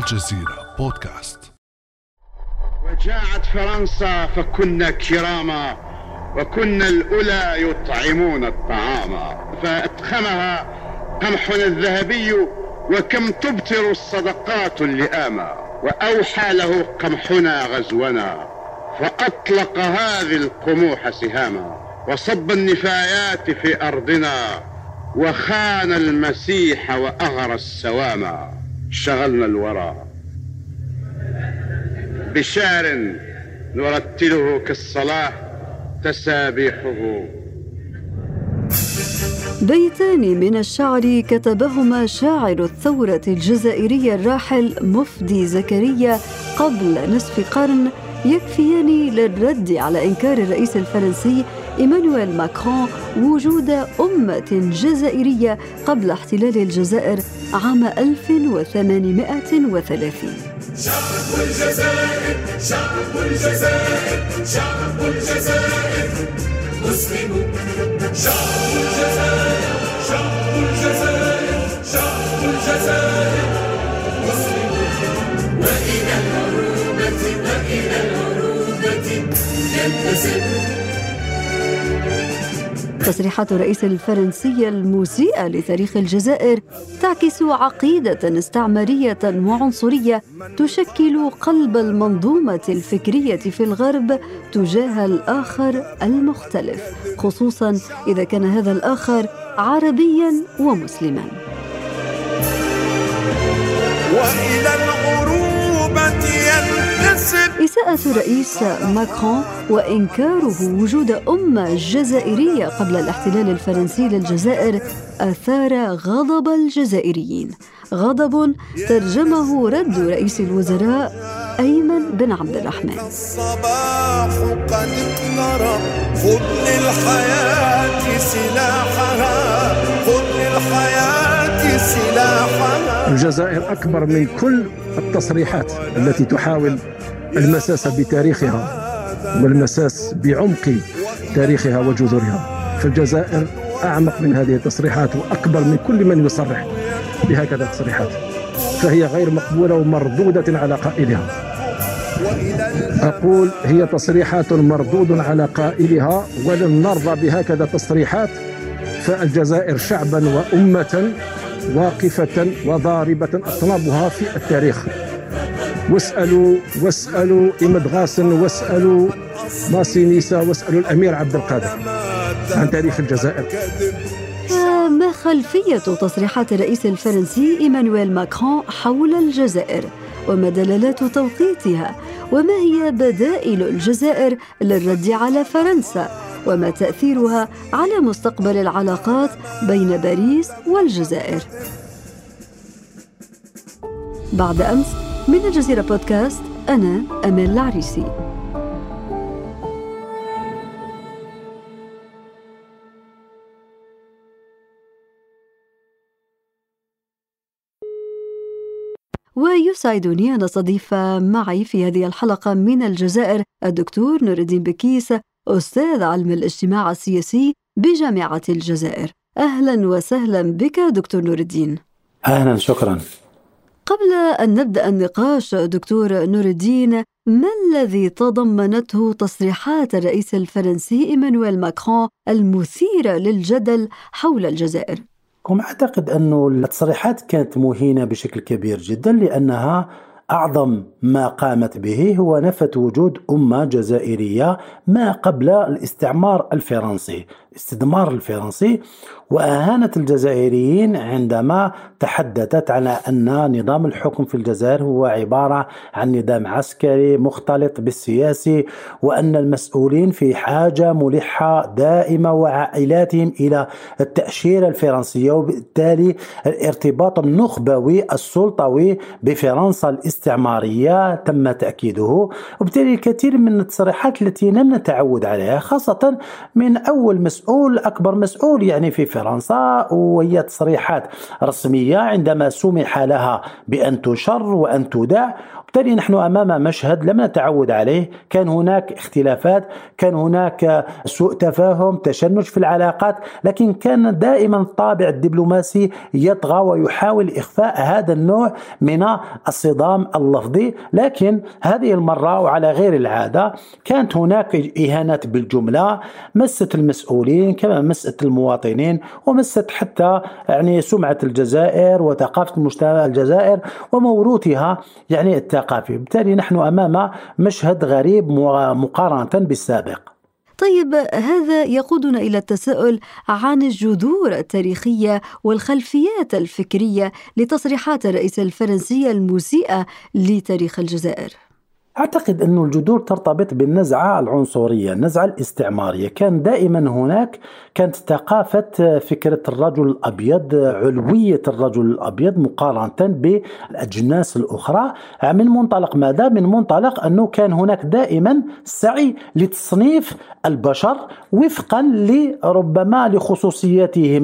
الجزيرة بودكاست. وجاءت فرنسا فكنا كراما وكنا الأولى يطعمون الطعام فأتخمها قمحنا الذهبي وكم تبتر الصدقات اللئاما وأوحى له قمحنا غزونا فأطلق هذه القموح سهاما وصب النفايات في أرضنا وخان المسيح وأغرى السواما. شغلنا الورى. بشعر نرتله كالصلاة تسابيحه. بيتان من الشعر كتبهما شاعر الثورة الجزائرية الراحل مفدي زكريا قبل نصف قرن يكفيان للرد على إنكار الرئيس الفرنسي إيمانويل ماكرون وجود أمة جزائرية قبل احتلال الجزائر عام 1830 شعب الجزائر شعب الجزائر شعب الجزائر مسلم شعب الجزائر شعب الجزائر شعب الجزائر مسلم وإلى العروبة وإلى العروبة ينتسب تصريحات الرئيس الفرنسي المسيئة لتاريخ الجزائر تعكس عقيدة استعمارية وعنصرية تشكل قلب المنظومة الفكرية في الغرب تجاه الآخر المختلف خصوصا إذا كان هذا الآخر عربيا ومسلما. وإلى إساءة الرئيس ماكرون وإنكاره وجود أمة جزائرية قبل الاحتلال الفرنسي للجزائر أثار غضب الجزائريين. غضب ترجمه رد رئيس الوزراء أيمن بن عبد الرحمن. الصباح قد اقترب خذ للحياة سلاحها خذ للحياة الجزائر أكبر من كل التصريحات التي تحاول المساس بتاريخها والمساس بعمق تاريخها وجذورها. فالجزائر أعمق من هذه التصريحات وأكبر من كل من يصرح بهكذا تصريحات فهي غير مقبولة ومردودة على قائلها. أقول هي تصريحات مردود على قائلها ولن نرضى بهكذا تصريحات. فالجزائر شعبا وأمة واقفة وضاربة أطنابها في التاريخ. واسألوا واسألوا إمد غاسن واسألوا ماسينيسا واسألوا الأمير عبد القادر عن تاريخ الجزائر. فما خلفية تصريحات الرئيس الفرنسي إيمانويل ماكرون حول الجزائر؟ وما دلالات توقيتها؟ وما هي بدائل الجزائر للرد على فرنسا؟ وما تأثيرها على مستقبل العلاقات بين باريس والجزائر. بعد أمس من الجزيرة بودكاست أنا أمال العريسي. ويسعدني أن أستضيف معي في هذه الحلقة من الجزائر الدكتور نور الدين بكيس أستاذ علم الاجتماع السياسي بجامعة الجزائر. أهلا وسهلا بك دكتور نور الدين. أهلا شكرا. قبل أن نبدأ النقاش دكتور نور الدين ما الذي تضمنته تصريحات الرئيس الفرنسي إيمانويل ماكرون المثيرة للجدل حول الجزائر؟ هم اعتقد انه التصريحات كانت مهينة بشكل كبير جدا لأنها أعظم ما قامت به هو نفت وجود أمة جزائرية ما قبل الاستعمار الفرنسي، الاستدمار الفرنسي واهانت الجزائريين عندما تحدثت على أن نظام الحكم في الجزائر هو عبارة عن نظام عسكري مختلط بالسياسي وأن المسؤولين في حاجة ملحة دائمة وعائلاتهم إلى التأشيرة الفرنسية وبالتالي الارتباط النخبوي السلطوي بفرنسا الاستعمارية تم تأكيده وبالتالي الكثير من التصريحات التي لم نتعود عليها خاصة من أول مسؤول المسؤول أكبر مسؤول يعني في فرنسا وهي تصريحات رسمية عندما سمح لها بأن تشر وأن تدع بالتالي نحن أمام مشهد لم نتعود عليه، كان هناك اختلافات، كان هناك سوء تفاهم، تشنج في العلاقات، لكن كان دائما الطابع الدبلوماسي يطغى ويحاول إخفاء هذا النوع من الصدام اللفظي، لكن هذه المرة وعلى غير العادة كانت هناك إهانات بالجملة مست المسؤولين كما مست المواطنين ومست حتى يعني سمعة الجزائر وثقافة المجتمع الجزائر وموروثها يعني الثقافي. بالتالي نحن أمام مشهد غريب مقارنة بالسابق. طيب هذا يقودنا إلى التساؤل عن الجذور التاريخية والخلفيات الفكرية لتصريحات الرئيس الفرنسي المسيئه لتاريخ الجزائر. أعتقد أن الجذور ترتبط بالنزعة العنصرية النزعة الاستعمارية. كان دائما هناك كانت ثقافة فكرة الرجل الأبيض علوية الرجل الأبيض مقارنة بالأجناس الأخرى. من منطلق ماذا؟ من منطلق أنه كان هناك دائما سعي لتصنيف البشر وفقا لربما لخصوصياتهم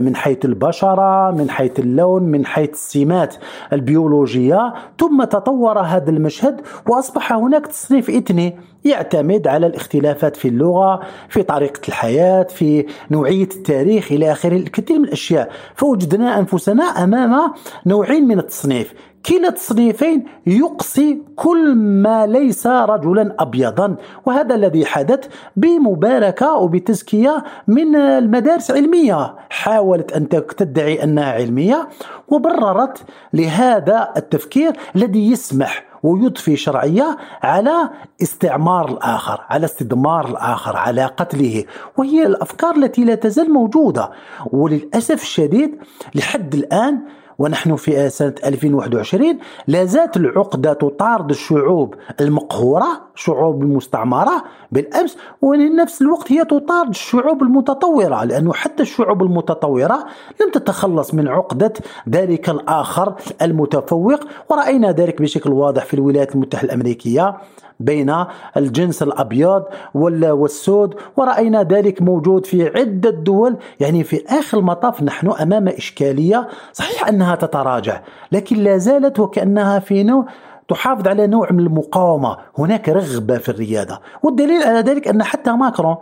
من حيث البشرة من حيث اللون من حيث السمات البيولوجية. ثم تطور هذا المشهد وأصبح هناك تصنيف إثني يعتمد على الاختلافات في اللغة في طريقة الحياة في نوعية التاريخ إلى آخره. الكثير من الأشياء فوجدنا أنفسنا أمام نوعين من التصنيف. كلا التصنيفين يقصي كل ما ليس رجلا ابيضا وهذا الذي حدث بمباركة وبتزكية من المدارس العلميه حاولت أن تدعي أنها علمية وبررت لهذا التفكير الذي يسمح ويضفي شرعية على استعمار الآخر، على استدمار الآخر، على قتله، وهي الأفكار التي لا تزال موجودة. وللأسف الشديد لحد الآن ونحن في سنة 2021 لا زالت العقدة تطارد الشعوب المقهورة الشعوب المستعمرة بالأمس ونفس الوقت هي تطارد الشعوب المتطورة لأنه حتى الشعوب المتطورة لم تتخلص من عقدة ذلك الآخر المتفوق ورأينا ذلك بشكل واضح في الولايات المتحدة الأمريكية. بين الجنس الأبيض والسود ورأينا ذلك موجود في عدة دول يعني في آخر المطاف نحن أمام إشكالية صحيح أنها تتراجع لكن لا زالت وكأنها في نوع تحافظ على نوع من المقاومة هناك رغبة في الريادة والدليل على ذلك أن حتى ماكرون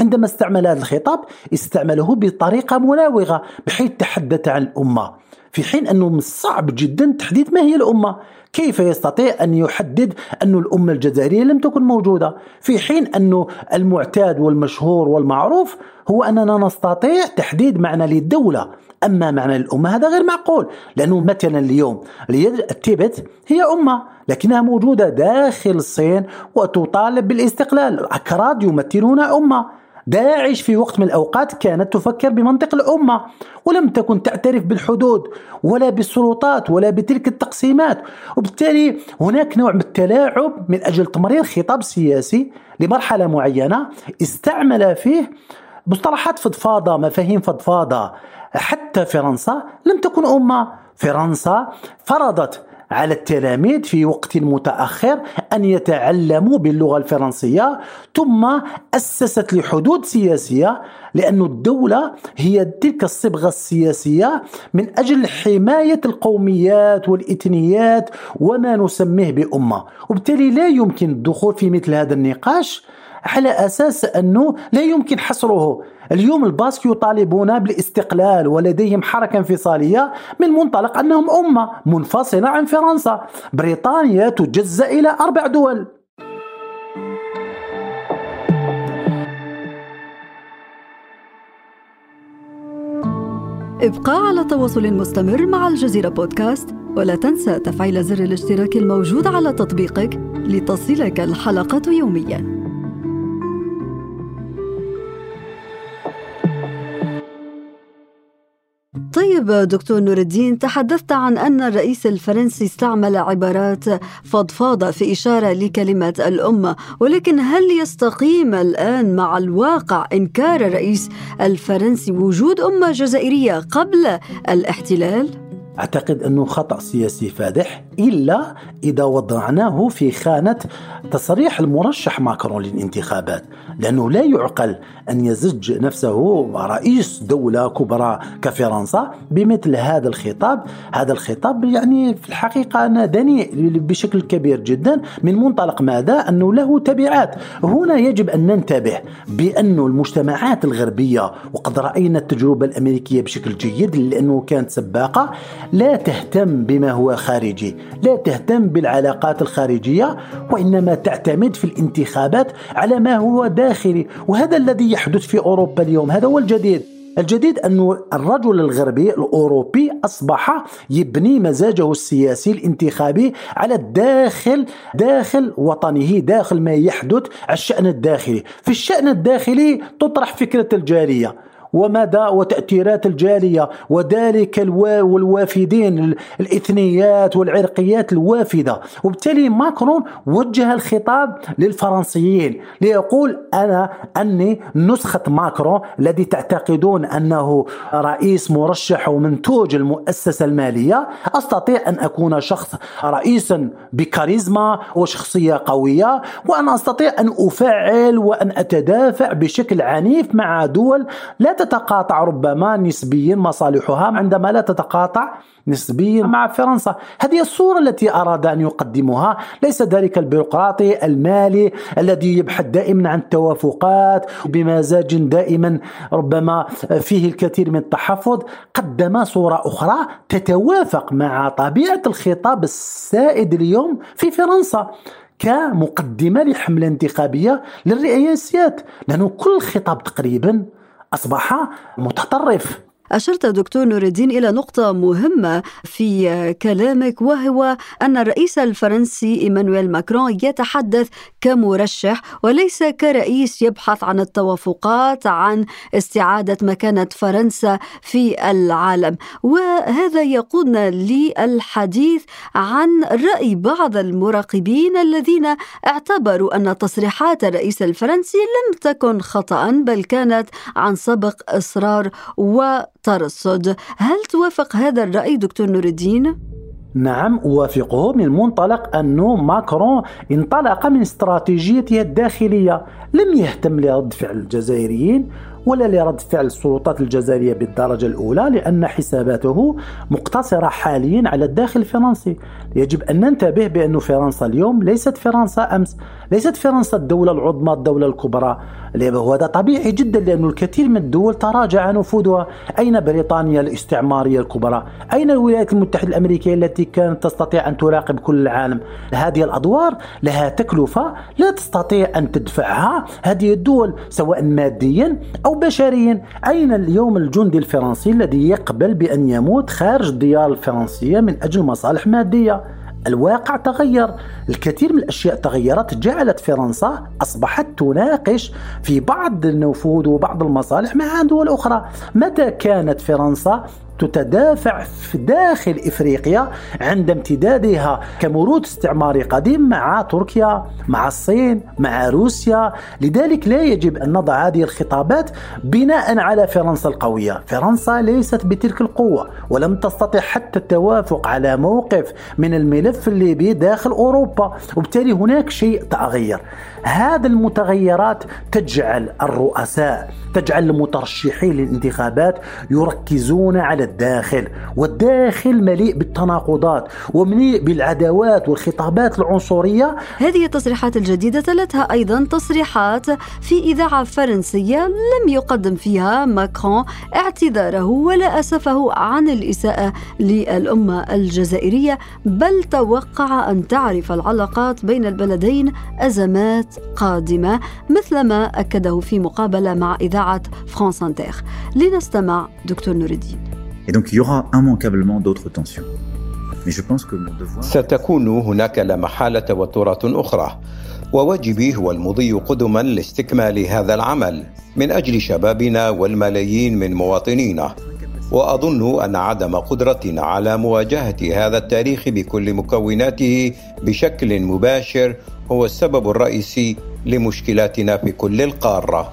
عندما استعمل هذا الخطاب استعمله بطريقة مناوغه بحيث تحدث عن الأمة. في حين أنه من الصعب جدا تحديد ما هي الأمة. كيف يستطيع أن يحدد أن الأمة الجزائرية لم تكن موجودة؟ في حين أنه المعتاد والمشهور والمعروف هو أننا نستطيع تحديد معنى للدولة. أما معنى الأمة هذا غير معقول لأنه مثلا اليوم التبت هي أمة لكنها موجودة داخل الصين وتطالب بالاستقلال. الأكراد يمثلون أمة. داعش في وقت من الأوقات كانت تفكر بمنطق الأمة ولم تكن تعترف بالحدود ولا بالسلطات ولا بتلك التقسيمات. وبالتالي هناك نوع من التلاعب من أجل تمرير خطاب سياسي لمرحلة معينة استعمل فيه مصطلحات فضفاضة مفاهيم فضفاضة. حتى فرنسا لم تكن أمة فرنسا فرضت على التلاميذ في وقت متأخر أن يتعلموا باللغة الفرنسية ثم أسست لحدود سياسية لأن الدولة هي تلك الصبغة السياسية من أجل حماية القوميات والإثنيات وما نسميه بأمة. وبالتالي لا يمكن الدخول في مثل هذا النقاش على أساس أنه لا يمكن حصره. اليوم الباسك يطالبون بالاستقلال ولديهم حركه انفصالية من منطلق أنهم أمة منفصلة عن فرنسا. بريطانيا تجزأ إلى أربع دول. ابقى على تواصل مستمر مع الجزيرة بودكاست ولا تنسى تفعيل زر الاشتراك الموجود على تطبيقك لتصلك الحلقة يومياً. طيب دكتور نور الدين تحدثت عن أن الرئيس الفرنسي استعمل عبارات فضفاضة في إشارة لكلمة الأمة ولكن هل يستقيم الآن مع الواقع إنكار الرئيس الفرنسي وجود أمة جزائرية قبل الاحتلال؟ أعتقد أنه خطأ سياسي فادح إلا إذا وضعناه في خانة تصريح المرشح ماكرون للانتخابات لأنه لا يعقل أن يزج نفسه رئيس دولة كبرى كفرنسا بمثل هذا الخطاب هذا الخطاب يعني في الحقيقة دنيء بشكل كبير جدا من منطلق ماذا؟ أنه له تبعات هنا يجب أن ننتبه بأن المجتمعات الغربية وقد رأينا التجربة الأمريكية بشكل جيد لأنه كانت سباقة لا تهتم بما هو خارجي لا تهتم بالعلاقات الخارجية وإنما تعتمد في الانتخابات على ما هو داخلي وهذا الذي يحدث في أوروبا اليوم هذا هو الجديد. الجديد أن الرجل الغربي الأوروبي أصبح يبني مزاجه السياسي الانتخابي على الداخل داخل وطنه داخل ما يحدث على الشأن الداخلي. في الشأن الداخلي تطرح فكرة الجالية. ومدى وتأثيرات الجالية وذلك والوافدين الإثنيات والعرقيات الوافدة. وبالتالي ماكرون وجه الخطاب للفرنسيين ليقول أنا أني نسخة ماكرون الذي تعتقدون أنه رئيس مرشح ومنتوج المؤسسة المالية أستطيع أن أكون شخص رئيسا بكاريزما وشخصية قوية وأن أستطيع أن أفعل وأن أتدافع بشكل عنيف مع دول لا تتقاطع ربما نسبيا مصالحها عندما لا تتقاطع نسبيا مع فرنسا. هذه الصورة التي أراد أن يقدمها ليس ذلك البيروقراطي المالي الذي يبحث دائما عن التوافقات بمزاج دائما ربما فيه الكثير من التحفظ قدم صورة أخرى تتوافق مع طبيعة الخطاب السائد اليوم في فرنسا كمقدمة لحملة انتخابية للرئاسيات. لأنه كل خطاب تقريبا أصبح متطرف. أشرت دكتور نور الدين إلى نقطة مهمة في كلامك وهو أن الرئيس الفرنسي إيمانويل ماكرون يتحدث كمرشح وليس كرئيس يبحث عن التوافقات عن استعادة مكانة فرنسا في العالم. وهذا يقودنا للحديث عن رأي بعض المراقبين الذين اعتبروا أن تصريحات الرئيس الفرنسي لم تكن خطأ بل كانت عن سبق إصرار و ترصد هل توافق هذا الرأي دكتور نور الدين؟ نعم أوافقه من منطلق أنه ماكرون انطلق من استراتيجيته الداخلية. لم يهتم لرد فعل الجزائريين. ولا لرد فعل السلطات الجزائرية بالدرجة الأولى لأن حساباته مقتصرة حاليا على الداخل الفرنسي. يجب أن ننتبه بأن فرنسا اليوم ليست فرنسا أمس ليست فرنسا الدولة العظمى الدولة الكبرى. وهذا طبيعي جدا لأن الكثير من الدول تراجع نفوذها. أين بريطانيا الاستعمارية الكبرى؟ أين الولايات المتحدة الأمريكية التي كانت تستطيع أن تراقب كل العالم؟ هذه الأدوار لها تكلفة لا تستطيع أن تدفعها هذه الدول سواء ماديا أو بشريا أين اليوم الجندي الفرنسي الذي يقبل بأن يموت خارج الديار الفرنسية من أجل مصالح مادية؟ الواقع تغير. الكثير من الأشياء تغيرت. جعلت فرنسا أصبحت تناقش في بعض النفوذ وبعض المصالح مع دول أخرى. متى كانت فرنسا تتدافع في داخل إفريقيا عند امتدادها كمرود استعماري قديم مع تركيا، مع الصين، مع روسيا، لذلك لا يجب أن نضع هذه الخطابات بناء على فرنسا القوية، فرنسا ليست بتلك القوة ولم تستطع حتى التوافق على موقف من الملف الليبي داخل أوروبا، وبالتالي هناك شيء تغير. هذه المتغيرات تجعل الرؤساء تجعل المترشحين للانتخابات يركزون على الداخل والداخل مليء بالتناقضات ومليء بالعداوات والخطابات العنصرية. هذه التصريحات الجديدة تلتها أيضا تصريحات في إذاعة فرنسية لم يقدم فيها ماكرون اعتذاره ولا أسفه عن الإساءة للأمة الجزائرية بل توقع أن تعرف العلاقات بين البلدين أزمات قادمة مثلما أكده في مقابلة مع إذاعة فرانس انتر لنستمع دكتور نور الدين. Et donc il y aura immanquablement d'autres tensions. Mais je pense que mon devoir... ستكون هناك لا محالة توترات أخرى. وواجبي هو المضي قدما لاستكمال هذا العمل من أجل شبابنا والملايين من مواطنينا. وأظن أن عدم قدرتنا على مواجهة هذا التاريخ بكل مكوناته بشكل مباشر هو السبب الرئيسي لمشكلاتنا في كل القارة.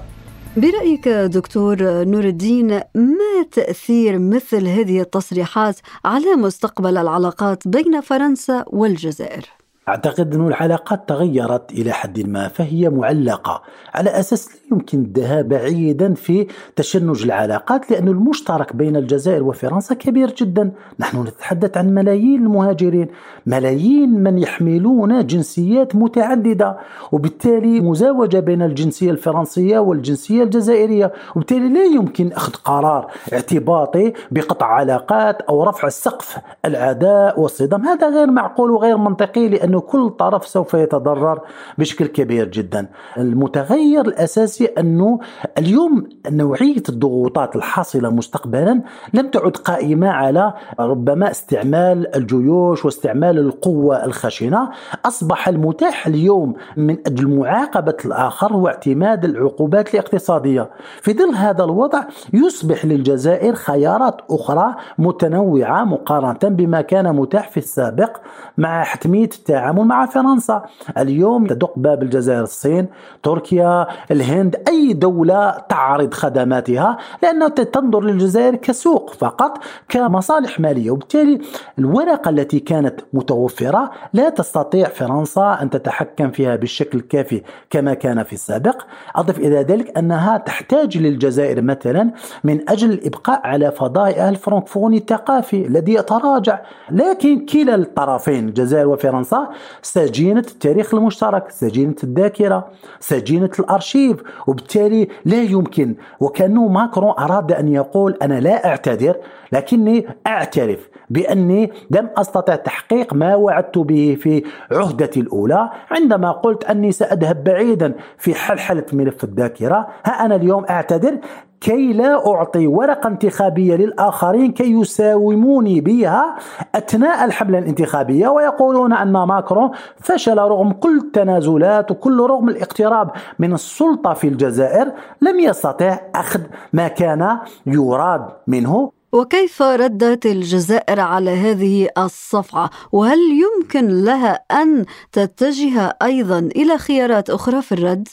برأيك دكتور نور الدين ما تأثير مثل هذه التصريحات على مستقبل العلاقات بين فرنسا والجزائر؟ أعتقد أن العلاقات تغيرت إلى حد ما فهي معلقة. على أساس لا يمكن الذهاب بعيدا في تشنج العلاقات لأن المشترك بين الجزائر وفرنسا كبير جدا. نحن نتحدث عن ملايين المهاجرين ملايين من يحملون جنسيات متعددة. وبالتالي مزاوجة بين الجنسية الفرنسية والجنسية الجزائرية. وبالتالي لا يمكن أخذ قرار اعتباطي بقطع علاقات أو رفع السقف العداء والصدام. هذا غير معقول وغير منطقي لأنه كل طرف سوف يتضرر بشكل كبير جدا. المتغير الأساسي أنه اليوم نوعية الضغوطات الحاصلة مستقبلا لم تعد قائمة على ربما استعمال الجيوش واستعمال القوة الخشنة. أصبح المتاح اليوم من أجل معاقبة الآخر هو اعتماد العقوبات الاقتصادية. في ظل هذا الوضع يصبح للجزائر خيارات أخرى متنوعة مقارنة بما كان متاح في السابق مع حتمية التعامل مع فرنسا. اليوم تدق باب الجزائر الصين تركيا الهند أي دولة تعرض خدماتها لأنها تنظر للجزائر كسوق فقط كمصالح مالية. وبالتالي الورقة التي كانت متوفرة لا تستطيع فرنسا أن تتحكم فيها بالشكل الكافي كما كان في السابق. أضف إلى ذلك أنها تحتاج للجزائر مثلا من أجل الإبقاء على فضائها الفرنكفوني الثقافي الذي يتراجع. لكن كلا الطرفين الجزائر وفرنسا سجينة التاريخ المشترك سجينة الذاكرة سجينة الأرشيف. وبالتالي لا يمكن وكأنه ماكرون أراد أن يقول أنا لا أعتذر لكني أعترف. بأني لم أستطع تحقيق ما وعدت به في عهدتي الأولى عندما قلت أني سأذهب بعيدا في حلحلة ملف الذاكرة ها أنا اليوم أعتذر كي لا أعطي ورقة انتخابية للآخرين كي يساوموني بها أثناء الحملة الانتخابية ويقولون أن ماكرون فشل رغم كل التنازلات وكل رغم الاقتراب من السلطة في الجزائر لم يستطع أخذ ما كان يراد منه. وكيف ردت الجزائر على هذه الصفعة؟ وهل يمكن لها أن تتجه أيضا إلى خيارات أخرى في الرد؟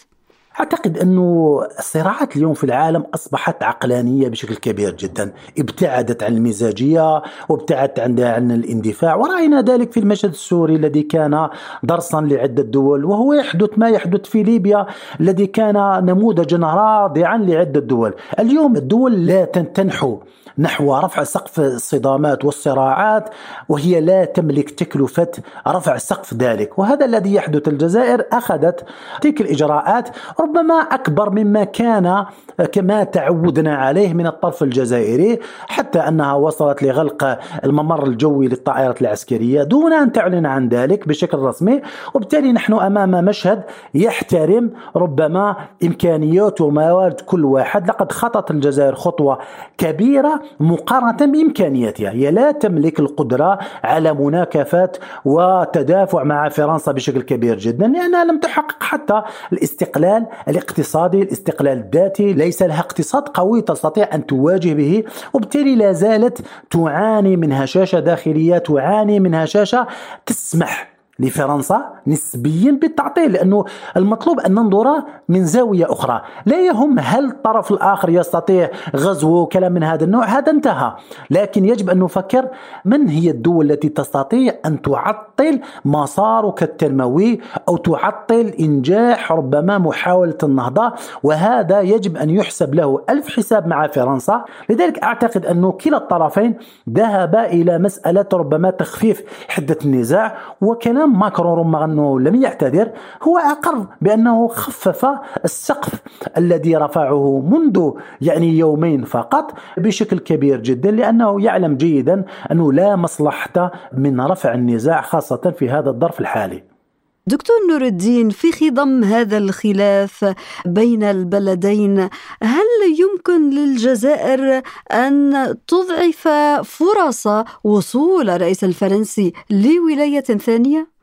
أعتقد أنه الصراعات اليوم في العالم أصبحت عقلانية بشكل كبير جدا ابتعدت عن المزاجية وابتعدت عن عن الاندفاع. ورأينا ذلك في المشهد السوري الذي كان درسا لعدة دول وهو يحدث ما يحدث في ليبيا الذي كان نموذجا رادعا لعدة دول. اليوم الدول لا تنحو نحو رفع سقف الصدامات والصراعات وهي لا تملك تكلفة رفع سقف ذلك. وهذا الذي يحدث الجزائر أخذت تلك الإجراءات ربما أكبر مما كان كما تعودنا عليه من الطرف الجزائري حتى أنها وصلت لغلق الممر الجوي للطائرات العسكرية دون أن تعلن عن ذلك بشكل رسمي. وبالتالي نحن أمام مشهد يحترم ربما إمكانيات وموارد كل واحد. لقد خطت الجزائر خطوة كبيرة مقارنة بإمكانياتها. هي لا تملك القدرة على مناكفة وتدافع مع فرنسا بشكل كبير جدا لأنها لم تحقق حتى الاستقلال الاقتصادي الاستقلال الذاتي. ليس لها اقتصاد قوي تستطيع أن تواجه به وبالتالي لا زالت تعاني من هشاشة داخلية تعاني من هشاشة تسمح لفرنسا نسبيا بالتعطيل لأنه المطلوب أن ننظر من زاوية أخرى، لا يهم هل الطرف الآخر يستطيع غزو كلام من هذا النوع، هذا انتهى، لكن يجب أن نفكر من هي الدول التي تستطيع أن تعطل مسارك التنموي أو تعطل إنجاح ربما محاولة النهضة، وهذا يجب أن يحسب له ألف حساب مع فرنسا، لذلك أعتقد انه كلا الطرفين ذهب إلى مسألة ربما تخفيف حدة النزاع وكلام كلام ماكرون رغم أنه لم يعتذر هو أقر بأنه خفف السقف الذي رفعه منذ يعني يومين فقط بشكل كبير جدا لأنه يعلم جيدا أنه لا مصلحة من رفع النزاع خاصة في هذا الظرف الحالي دكتور نور الدين في خضم هذا الخلاف بين البلدين هل يمكن للجزائر أن تضعف فرص وصول الرئيس الفرنسي لولاية ثانية؟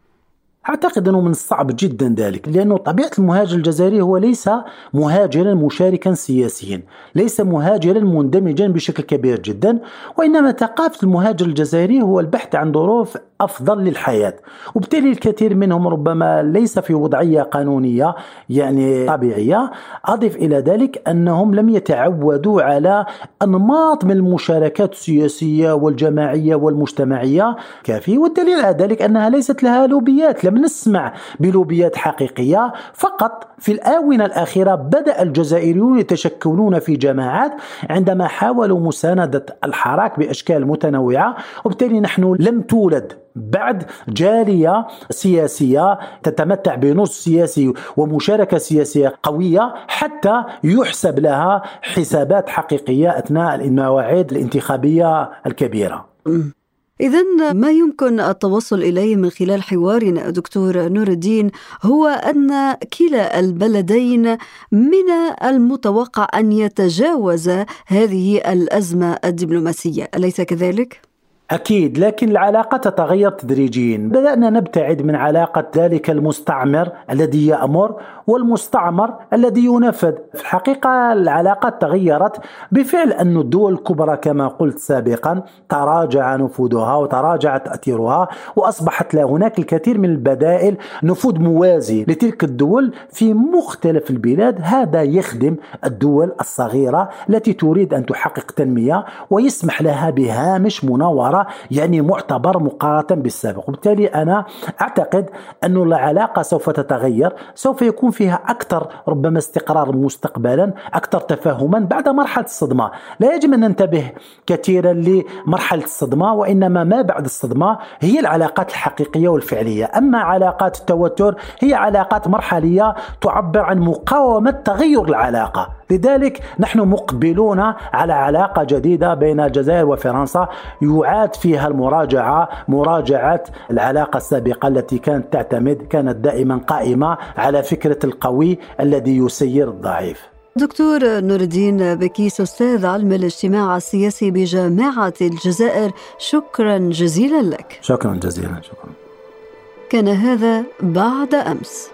أعتقد أنه من الصعب جدا ذلك لأنه طبيعة المهاجر الجزائري هو ليس مهاجرا مشاركا سياسيا ليس مهاجرا مندمجا بشكل كبير جدا وإنما ثقافة المهاجر الجزائري هو البحث عن ظروف أفضل للحياة. وبالتالي الكثير منهم ربما ليس في وضعية قانونية يعني طبيعية. أضف إلى ذلك أنهم لم يتعودوا على أنماط من المشاركات السياسية والجماعية والمجتمعية. كافي. والدليل على ذلك أنها ليست لها لوبيات. لم نسمع بلوبيات حقيقية. فقط في الآونة الأخيرة بدأ الجزائريون يتشكلون في جماعات عندما حاولوا مساندة الحراك بأشكال متنوعة. وبالتالي نحن لم تولد بعد جالية سياسية تتمتع بنص سياسي ومشاركة سياسية قوية حتى يحسب لها حسابات حقيقية أثناء المواعيد الانتخابية الكبيرة إذا ما يمكن التوصل إليه من خلال حوارنا دكتور نور الدين هو أن كلا البلدين من المتوقع أن يتجاوز هذه الأزمة الدبلوماسية، أليس كذلك؟ أكيد لكن العلاقة تتغير تدريجيا. بدأنا نبتعد من علاقة ذلك المستعمر الذي يأمر والمستعمر الذي ينفذ. في الحقيقة العلاقات تغيرت بفعل أن الدول الكبرى كما قلت سابقا تراجع نفوذها وتراجع تأثيرها وأصبحت لا هناك الكثير من البدائل نفوذ موازي لتلك الدول في مختلف البلاد. هذا يخدم الدول الصغيرة التي تريد أن تحقق تنمية ويسمح لها بهامش مناورة يعني معتبر مقارنة بالسابق. وبالتالي أنا أعتقد أن العلاقة سوف تتغير سوف يكون فيها أكثر ربما استقرار مستقبلا أكثر تفاهما بعد مرحلة الصدمة. لا يجب أن ننتبه كثيرا لمرحلة الصدمة وإنما ما بعد الصدمة هي العلاقات الحقيقية والفعلية. أما علاقات التوتر هي علاقات مرحلية تعبر عن مقاومة تغير العلاقة. لذلك نحن مقبلون على علاقة جديدة بين الجزائر وفرنسا. يعاد فيها المراجعة مراجعة العلاقة السابقة التي كانت تعتمد كانت دائما قائمة على فكرة القوي الذي يسير الضعيف. دكتور نور الدين بكيس أستاذ علم الاجتماع السياسي بجامعة الجزائر شكرا جزيلا لك. شكرا جزيلا شكرا. كان هذا بعد أمس.